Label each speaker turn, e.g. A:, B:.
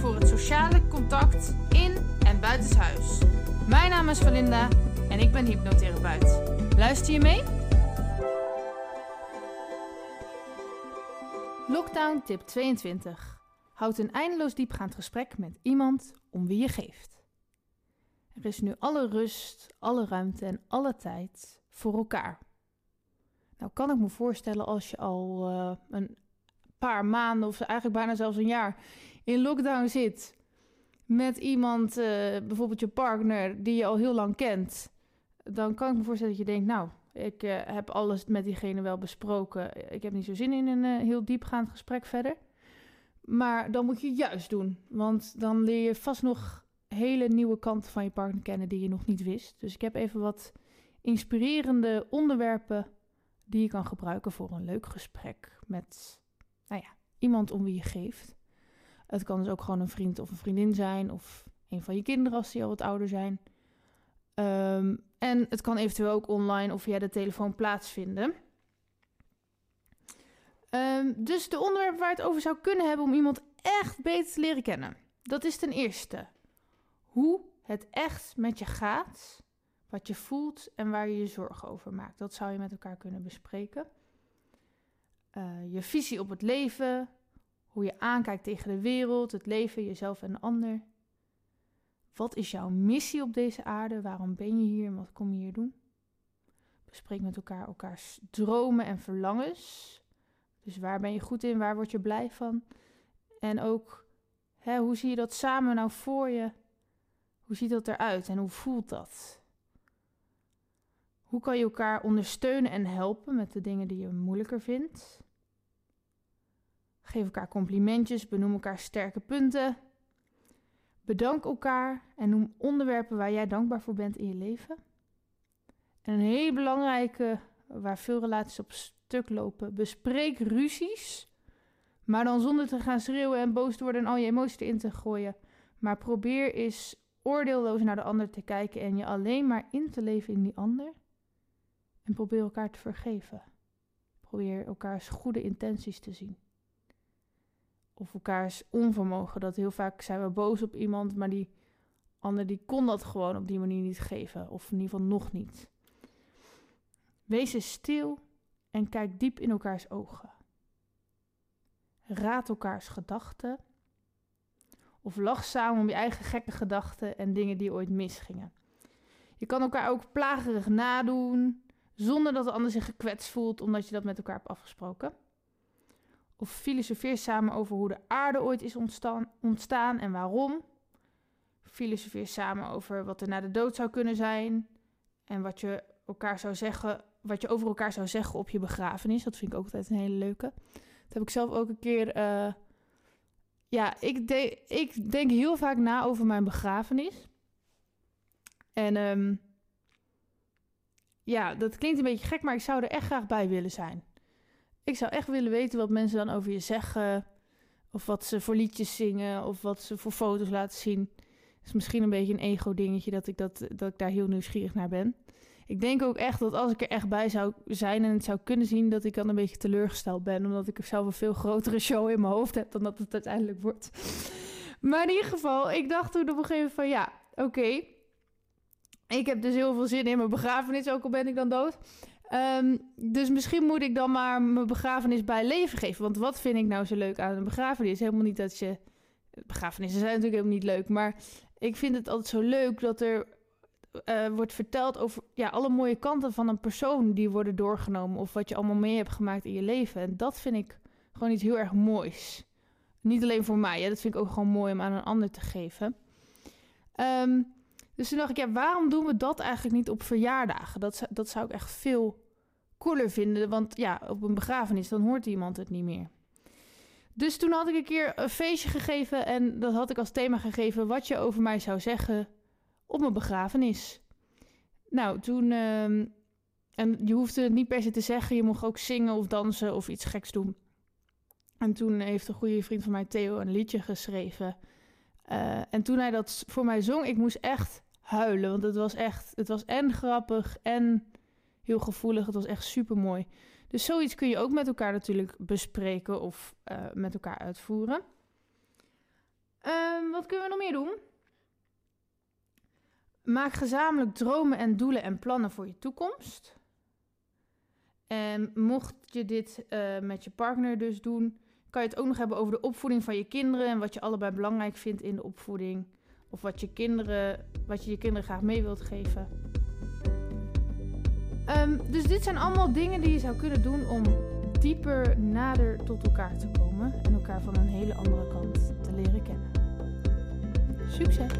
A: voor het sociale contact in en buitenshuis. Mijn naam is Valinda en ik ben hypnotherapeut. Luister je mee? Lockdown tip 22. Houd een eindeloos diepgaand gesprek met iemand om wie je geeft. Er is nu alle rust, alle ruimte en alle tijd voor elkaar. Nou kan ik me voorstellen als je al uh, een paar maanden of eigenlijk bijna zelfs een jaar in lockdown zit met iemand, uh, bijvoorbeeld je partner, die je al heel lang kent, dan kan ik me voorstellen dat je denkt, nou, ik uh, heb alles met diegene wel besproken. Ik heb niet zo zin in een uh, heel diepgaand gesprek verder. Maar dan moet je juist doen, want dan leer je vast nog hele nieuwe kanten van je partner kennen die je nog niet wist. Dus ik heb even wat inspirerende onderwerpen die je kan gebruiken voor een leuk gesprek met nou ja, iemand om wie je geeft. Het kan dus ook gewoon een vriend of een vriendin zijn, of een van je kinderen als die al wat ouder zijn. Um, en het kan eventueel ook online of via de telefoon plaatsvinden. Um, dus de onderwerpen waar het over zou kunnen hebben om iemand echt beter te leren kennen. Dat is ten eerste hoe het echt met je gaat, wat je voelt en waar je je zorgen over maakt. Dat zou je met elkaar kunnen bespreken. Uh, je visie op het leven, hoe je aankijkt tegen de wereld, het leven, jezelf en de ander. Wat is jouw missie op deze aarde? Waarom ben je hier en wat kom je hier doen? Bespreek met elkaar elkaars dromen en verlangens. Dus waar ben je goed in? Waar word je blij van? En ook, hè, hoe zie je dat samen nou voor je? Hoe ziet dat eruit en hoe voelt dat? Hoe kan je elkaar ondersteunen en helpen met de dingen die je moeilijker vindt? Geef elkaar complimentjes, benoem elkaar sterke punten. Bedank elkaar en noem onderwerpen waar jij dankbaar voor bent in je leven. En een hele belangrijke, waar veel relaties op stuk lopen, bespreek ruzies. Maar dan zonder te gaan schreeuwen en boos te worden en al je emoties erin te gooien. Maar probeer eens oordeelloos naar de ander te kijken en je alleen maar in te leven in die ander. En probeer elkaar te vergeven. Probeer elkaars goede intenties te zien of elkaars onvermogen. Dat heel vaak zijn we boos op iemand, maar die ander die kon dat gewoon op die manier niet geven. Of in ieder geval nog niet. Wees stil en kijk diep in elkaars ogen. Raad elkaars gedachten. Of lach samen om je eigen gekke gedachten en dingen die ooit misgingen. Je kan elkaar ook plagerig nadoen, zonder dat de ander zich gekwetst voelt, omdat je dat met elkaar hebt afgesproken. Of filosofeer samen over hoe de aarde ooit is ontstaan, ontstaan en waarom. Filosofeer samen over wat er na de dood zou kunnen zijn. En wat je, elkaar zou zeggen, wat je over elkaar zou zeggen op je begrafenis. Dat vind ik ook altijd een hele leuke. Dat heb ik zelf ook een keer. Uh, ja, ik, de, ik denk heel vaak na over mijn begrafenis. En um, ja, dat klinkt een beetje gek, maar ik zou er echt graag bij willen zijn. Ik zou echt willen weten wat mensen dan over je zeggen. Of wat ze voor liedjes zingen. Of wat ze voor foto's laten zien. Het is misschien een beetje een ego-dingetje dat ik, dat, dat ik daar heel nieuwsgierig naar ben. Ik denk ook echt dat als ik er echt bij zou zijn en het zou kunnen zien, dat ik dan een beetje teleurgesteld ben. Omdat ik zelf een veel grotere show in mijn hoofd heb dan dat het uiteindelijk wordt. Maar in ieder geval, ik dacht toen op een gegeven moment van ja, oké. Ik heb dus heel veel zin in mijn begrafenis, ook al ben ik dan dood. Um, dus misschien moet ik dan maar mijn begrafenis bij leven geven. Want wat vind ik nou zo leuk aan een begrafenis? Helemaal niet dat je. Begrafenissen zijn natuurlijk helemaal niet leuk. Maar ik vind het altijd zo leuk dat er uh, wordt verteld over ja, alle mooie kanten van een persoon die worden doorgenomen. Of wat je allemaal mee hebt gemaakt in je leven. En dat vind ik gewoon iets heel erg moois. Niet alleen voor mij. Ja, dat vind ik ook gewoon mooi om aan een ander te geven. Um, dus toen dacht ik, ja, waarom doen we dat eigenlijk niet op verjaardagen? Dat, dat zou ik echt veel cooler vinden. Want ja, op een begrafenis, dan hoort iemand het niet meer. Dus toen had ik een keer een feestje gegeven en dat had ik als thema gegeven wat je over mij zou zeggen op mijn begrafenis. Nou, toen. ehm, en je hoefde het niet per se te zeggen, je mocht ook zingen of dansen of iets geks doen. En toen heeft een goede vriend van mij, Theo, een liedje geschreven. Eh, en toen hij dat voor mij zong, ik moest echt huilen. Want het was echt, het was en grappig en heel gevoelig. Het was echt super mooi. Dus zoiets kun je ook met elkaar natuurlijk bespreken of eh, met elkaar uitvoeren. Ehm, wat kunnen we nog meer doen? Maak gezamenlijk dromen en doelen en plannen voor je toekomst. En mocht je dit eh, met je partner dus doen, kan je het ook nog hebben over de opvoeding van je kinderen en wat je allebei belangrijk vindt in de opvoeding. Of wat je, kinderen, wat je je kinderen graag mee wilt geven. Ehm, dus dit zijn allemaal dingen die je zou kunnen doen om dieper nader tot elkaar te komen en elkaar van een hele andere kant te leren kennen. Succes!